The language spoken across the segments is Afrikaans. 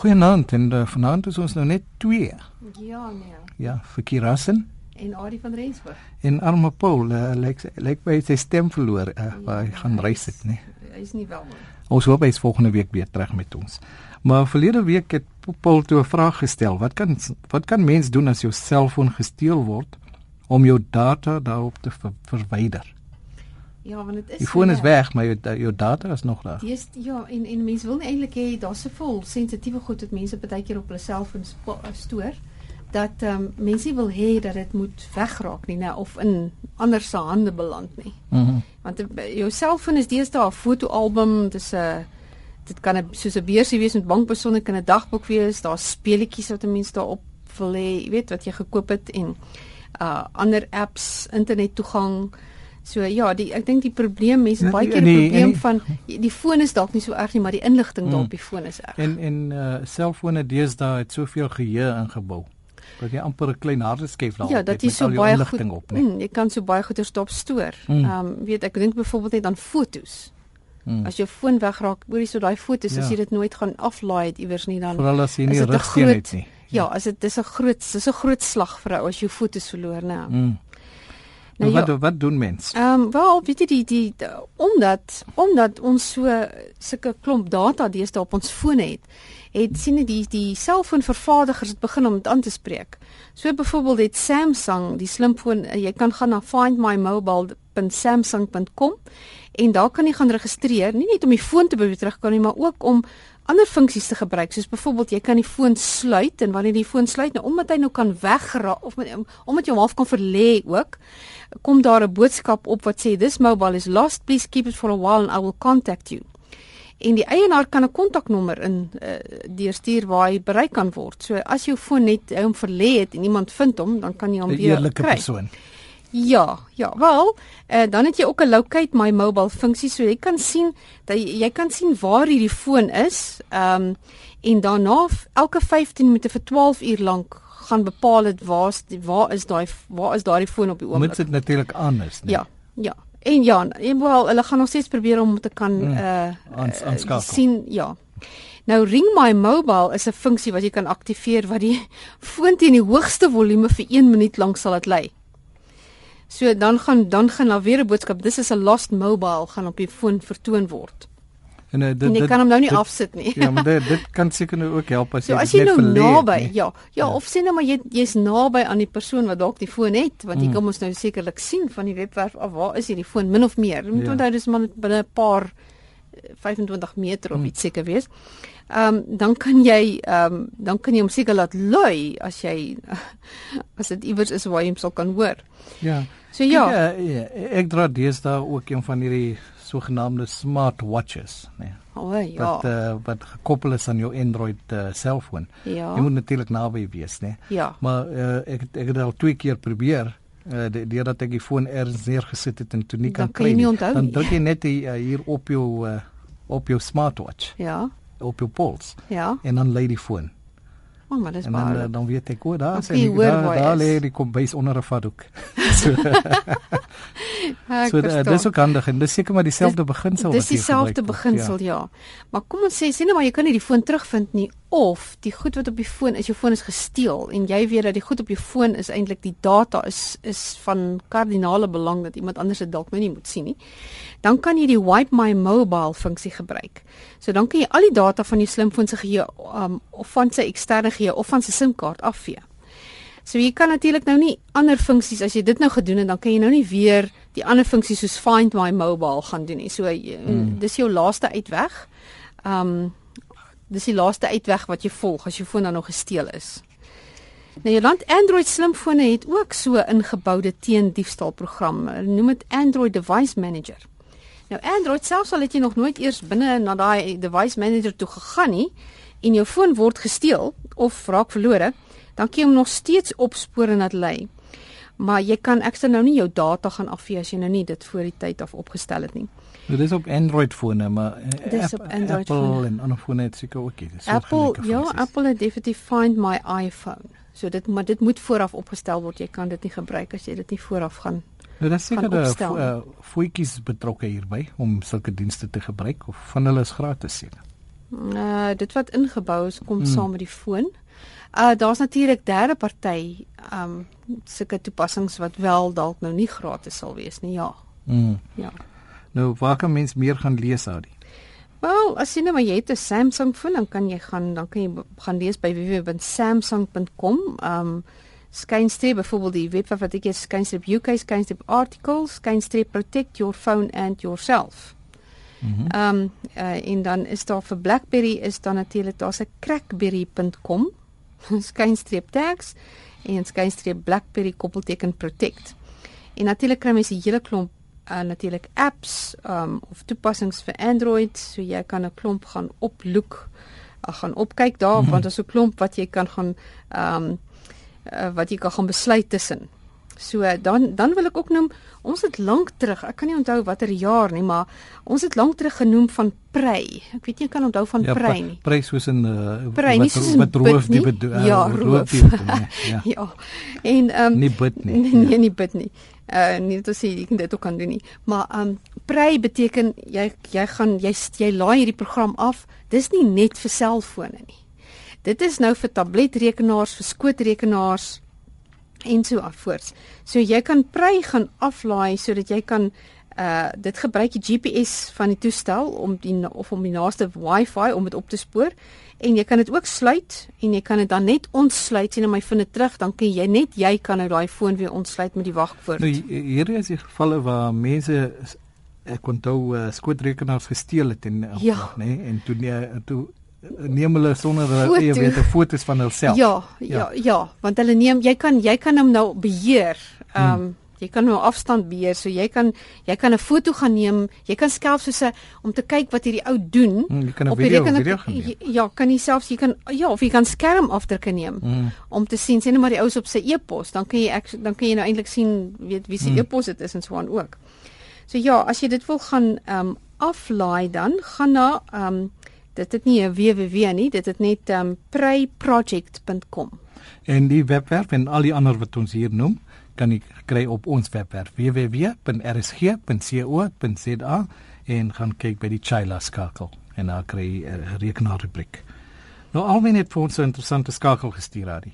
Goeienaand en uh, vanaand is ons nou net twee. Ja, nee. Ja, vir Kirassen En Adie van Rensburg. en Arme Paul. Uh, lyk lyk by sy stem verloor uh, waar hy gaan reis het, nee. Hy is nie wel man. Ons hoop hy is volgende week weer terug met ons. Maar verlede week het Paul toe 'n vraag gestel. Wat kan wat kan mens doen as jou selfoon gesteel word om jou data daarop te ver, verwyder? Ja, want dit is Die foon is weg, maar jou jou data is nog daar. Dis ja, en en mense wil nie eintlik hê daar's se vol sensitiewe goed wat mense baie keer op hulle selfoon stoor dat ehm um, mense wil hê dat dit moet wegraak nie, nou of in ander se hande beland nie. Mm Want eh, jou selfoon is deesdae 'n fotoalbum, dis 'n dit kan 'n soos 'n beursie wees met bankbesonderhede, kan 'n dagboek wees, daar's speletjies wat 'n mens daarop wil hê, jy weet wat jy gekoop het en uh ander apps, internettoegang. So ja, die ek dink die probleem mense Ja, baie die- keer die die- probleem die- van die foon is dalk nie so erg nie, maar die inligting Mm. daar op die foon is erg. En en uh selfone deesdae het soveel geheue ingebou. Dat jy amper 'n klein hardeskyf daarop Ja, dat het jy met so al jou baie goed, op, nee. mm, jy kan so baie goeie stop stoor. Mm. Ehm um, weet ek dink byvoorbeeld net aan fotos. Mm. As jou foon wegraak, hoorie so daai fotos as Ja. jy dit nooit gaan aflaai het iewers nie dan Veral as jy is nie rigsteen groot- het nie. Ja, as dit dis 'n groot dis 'n groot slag vir 'n ou as jy fotos verloor, né? Mm. Nou wat ja. wat doen mens? Ehm um, wel, weet jy die die, omdat omdat ons so sulke klomp data deesdae op ons fone het, het sien jy die die selfoonvervaardigers het begin om dit aan te spreek. So byvoorbeeld het Samsung, die slimfoon, eh, jy kan gaan na findmymobile.samsung.com en daar kan jy gaan registreer, nie net om die foon te probeer terugkom nie, maar ook om ander funksies te gebruik soos byvoorbeeld jy kan die foon sluit en wanneer die foon sluit nou omdat hy nou kan wegraak of met, omdat jy hom half kan verlê ook kom daar 'n boodskap op wat sê this mobile is lost please keep it for a while and I will contact you. En die eienaar kan 'n kontaknommer in uh, deurstuur waar hy bereik kan word. So as jou foon net hom verlê het en iemand vind hom dan kan jy hom 'n weer Eerlike kry. persoon. Ja, ja, wel, uh, dan het jy ook 'n locate my mobile funksie so jy kan sien dat jy, jy kan sien waar hierdie foon is. Ehm um, en daarna elke 15 minute vir 12 uur lank gaan bepaal dit waar's die- waar is daai waar is daardie foon op die Moet oomblik. dit natuurlik anders, nee. Ja, ja. En ja, en wel hulle gaan nog steeds probeer om te kan Mm, uh aans- uh, aanskakel. sien ja. Nou Ring My Mobile is 'n funksie wat jy kan aktiveer wat die foon teen die hoogste volume vir 1 minuut lank sal dit lê. So dan gaan dan gaan daar weer 'n boodskap. Dis is 'n lost mobile gaan op die foon vertoon word. En, uh, dit, En jy dit- kan hom nou nie dit- afsit nie. Ja, maar dit dit kan seker nou ook help as jy So dit as jy net nou naby, nee. ja, ja, Ja. of sê nou maar jy jy's naby aan die persoon wat dalk die foon het, want jy Mm. kan mos nou sekerlik sien van die webwerf af waar is hierdie foon min of meer. Jy moet Ja. onthou dis maar net binne 'n paar 25 meter of Mm. iets seker wees. Ehm um, dan kan jy ehm um, dan kan jy hom seker laat lui as jy as dit iewers is waar jy hom sal kan hoor. Ja. So ja, uh, ja, ek dra deesdae ook een van hierdie sogenaamde smartwatches, nee. o ja. Wat uh, wat gekoppel is aan jou Android uh, selfoon. ja. Jy moet natuurlik naby wees, nee. ja. Maar uh, ek ek het al twee keer probeer uh, de- deurdat ek die foon ergens neergesit het en toe nie kan kry nie Dan druk jy net die, uh, hier op jou uh, op jou smartwatch, Ja. op jou pols Ja. en dan lê die foon. O, maar dis En dan baie. uh, dan weet ek o, daar kan jy en daar, daar lê die kombuis onder 'n vatdoek. so Ek so uh, verstaan. dis ook handig en dis seker maar dieselfde beginsel Dis wat jy dieselfde gebruik word, beginsel, ja. Maar kom ons sê sien nou maar jy kan nie die foon terugvind nie of die goed wat op die foon is, jou foon is gesteel en jy weet dat die goed op jou foon is eintlik die data is is van kardinale belang dat iemand anders dit dalk nou nie moet sien nie. Dan kan jy die wipe my mobile funksie gebruik. So dan kan jy al die data van jou slimfoon se geheue um, of van sy eksterne geheue of van sy SIM-kaart afvee. So jy kan natuurlik nou nie ander funksies as jy dit nou gedoen het dan kan jy nou nie weer die ander funksies soos find my mobile gaan doen nie. So jy, mm. dis jou laaste uitweg. Um dis die laaste uitweg wat jy volg as jou foon dan nog gesteel is. Nou jou land Android slimfone het ook so ingeboude teen-diefstal program. Hulle noem dit Android Device Manager. Nou Android selfs al het jy nog nooit eers binne na daai device manager toe gegaan nie en jou foon word gesteel of raak verlore, dan kan jy hom nog steeds opspoor en dit lê. Maar jy kan ekstra nou nie jou data gaan afvee as jy nou nie dit voor die tyd af opgestel het nie. Nou dis op Android fone, maar uh, Dis op Android Apple fone. en ander fone het seker ook iets. Apple, ja, Apple het definitief find my iPhone. So dit maar dit moet vooraf opgestel word. Jy kan dit nie gebruik as jy dit nie vooraf gaan. Nou, daar seker daar uh, voetjies betrokke hierby om sulke dienste te gebruik of van hulle is gratis seker. Uh dit wat ingebou is kom mm. saam met die foon. Uh daar's natuurlik derde party um sulke toepassings wat wel dalk nou nie gratis sal wees nie. Ja. Mm. Ja. Nou waar kan mens meer gaan lees uit? Wel, as jy nou maar jy het 'n Samsung foon, dan kan jy gaan dan kan jy gaan lees by www.samsung.com. Um skynstreep byvoorbeeld die webwerf wat ek is skynstreep UK skynstreep articles skynstreep protect your phone and yourself. Mhm. Ehm um, uh, en dan is daar vir BlackBerry is dan natuurlik daar's 'n crackberry.com skynstreep tags en skynstreep BlackBerry koppelteken protect. En natuurlik kry mens 'n hele klomp uh, natuurlik apps um, of toepassings vir Android, so jy kan 'n klomp gaan oplook, uh, gaan opkyk daar mm -hmm. want daar's 'n klomp wat jy kan gaan ehm um, uh, wat jy kan gaan besluit tussen. So dan dan wil ek ook noem ons het lank terug, ek kan nie onthou watter jaar nie, maar ons het lank terug genoem van prei. Ek weet nie kan onthou van ja, prei nie. Prei soos in uh, prei, wat soos wat roof die bedoel. Uh, ja, roof. Nee, ja. ja. En ehm um, nie bid nie. Nee, nee, nie bid nie. Uh nie dat sê jy kan dit ook kan doen nie. Maar ehm um, prei beteken jy jy gaan jy jy laai hierdie program af. Dis nie net vir selfone nie. Dit is nou vir tabletrekenaars, vir skootrekenaars en so afvoorts. So jy kan prei gaan aflaai sodat jy kan uh dit gebruik die GPS van die toestel om die of om die naaste Wi-Fi om dit op te spoor en jy kan dit ook sluit en jy kan dit dan net ontsluit sien en my vind dit terug dan kan jy net jy kan nou daai foon weer ontsluit met die wagwoord. Nou hier is die gevalle waar mense ek onthou uh, skootrekenaars gesteel het en ja. nê nee, en toe nee, toe neem hulle sonder eie wete foto's van hulself. Ja, ja, ja, ja, want hulle neem jy kan jy kan hom nou beheer. Ehm um, hmm. jy kan nou afstand beheer. So jy kan jy kan 'n foto gaan neem. Jy kan skelf soos 'n om te kyk wat hierdie ou doen. Hmm, jy kan 'n video video geneem. Ja, kan jy selfs jy kan ja, of jy kan skermafdrukke neem hmm. om te sien sien maar die ou op sy e-pos, dan kan jy ek, dan kan jy nou eintlik sien weet wie se hmm. e-pos dit is en so aan ook. So ja, as jy dit wil gaan ehm um, aflaai dan gaan na ehm um, dit het nie 'n www nie, dit het net um preyproject.com. En die webwerf en al die ander wat ons hier noem, kan jy kry op ons webwerf www.rsg.co.za en gaan kyk by die Chila skakel en daar kry jy 'n rekenaarrubriek. Nou alwen het vir ons 'n interessante skakel gestuur daar.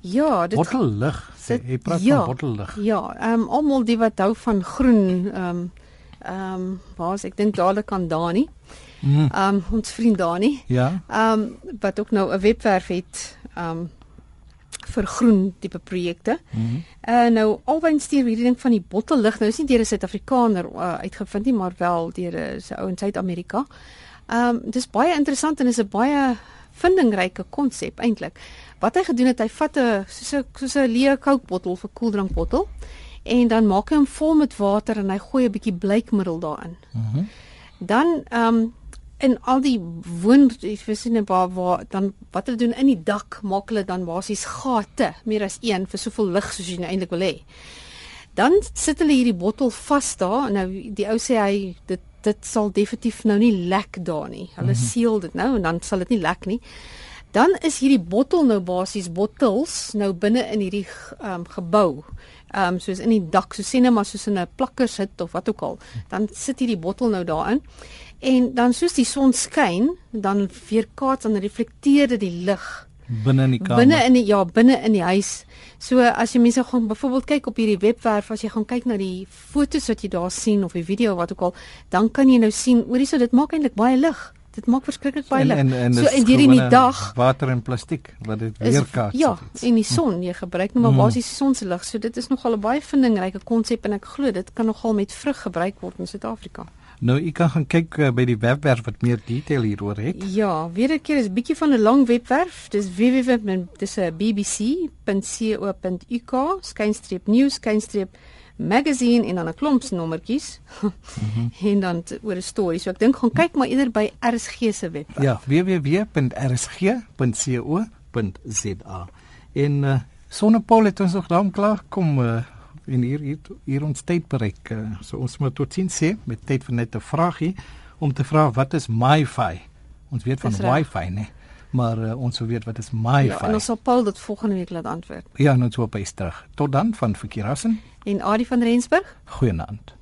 Ja, dit bottellig. Sê, jy praat ja, van bottellig. Ja, ehm um, almal die wat hou van groen, ehm um, ehm um, waar's ek dink dadelik aan Dani. Mhm. Ehm um, ons vriend Dani. Ja. Ehm um, wat ook nou 'n webwerf het ehm um, vir groen tipe projekte. Mhm. Mm uh, nou alwyn stuur hierdie ding van die bottellig. Nou is nie deur 'n Suid-Afrikaner uh, uitgevind nie, maar wel deur 'n ou in Suid-Amerika. Ehm um, dis baie interessant en is 'n baie vindingryke konsep eintlik. Wat hy gedoen het, hy vat 'n soos 'n soos 'n leë Coke bottel of 'n koeldrankbottel en dan maak hy hom vol met water en hy gooi 'n bietjie bleikmiddel daarin. Mhm. Mm dan ehm um, in al die woon nie waar waar dan wat hulle doen in die dak maak hulle dan basies gate meer as een vir soveel lig soos jy nou eintlik wil hê. Dan sit hulle hierdie bottel vas daar. Nou die ou sê hy dit dit sal definitief nou nie lek daar nie. Hulle mm -hmm. seël dit nou en dan sal dit nie lek nie. Dan is hierdie bottel nou basies bottels nou binne in hierdie um, gebou. Ehm um, soos in die dak, so sien net maar soos in 'n plakkershut of wat ook al. Dan sit hierdie bottel nou daarin. En dan soos die son skyn, dan weerkaats en reflekteer dit die lig binne in die kamer. Binne in die ja, binne in die huis. So as jy mense gaan byvoorbeeld kyk op hierdie webwerf, as jy gaan kyk na die fotos wat jy daar sien of die video wat ook al, dan kan jy nou sien, hoorie so dit maak eintlik baie lig. Dit maak verskriklik baie lig. So in hierdie in dag water en plastiek wat dit weerkaats. Ja, in die son, jy gebruik nou maar mm. basies son se lig. So dit is nogal 'n baie vindingryke konsep en ek glo dit kan nogal met vrug gebruik word in Suid-Afrika. Nou, ek kan gaan kyk uh, by die webwerf wat meer detail hieroor het. Ja, weer 'n keer is 'n bietjie van 'n lang webwerf. Dis www.bbc.co.uk, skynstreep news, skynstreep magazine en dan 'n klomp nommertjies. Mm -hmm. en dan oor 'n storie. So ek dink gaan kyk maar eerder by RSG se webwerf. Ja, www.rsg.co.za. En uh, Sonnepaul het ons nog dan klaar kom uh, en hier hier, hier ons tyd bereik. Uh, so ons moet tot sien sê met tyd vir net 'n vragie om te vra wat is MiFi? Ons weet van Wi-Fi, né? Maar uh, ons wil weet wat is MiFi? Ja, en ons sal Paul dit volgende week laat antwoord. Ja, nou so op hy terug. Tot dan van Verkeerassen en Adie van Rensburg. Goeienaand.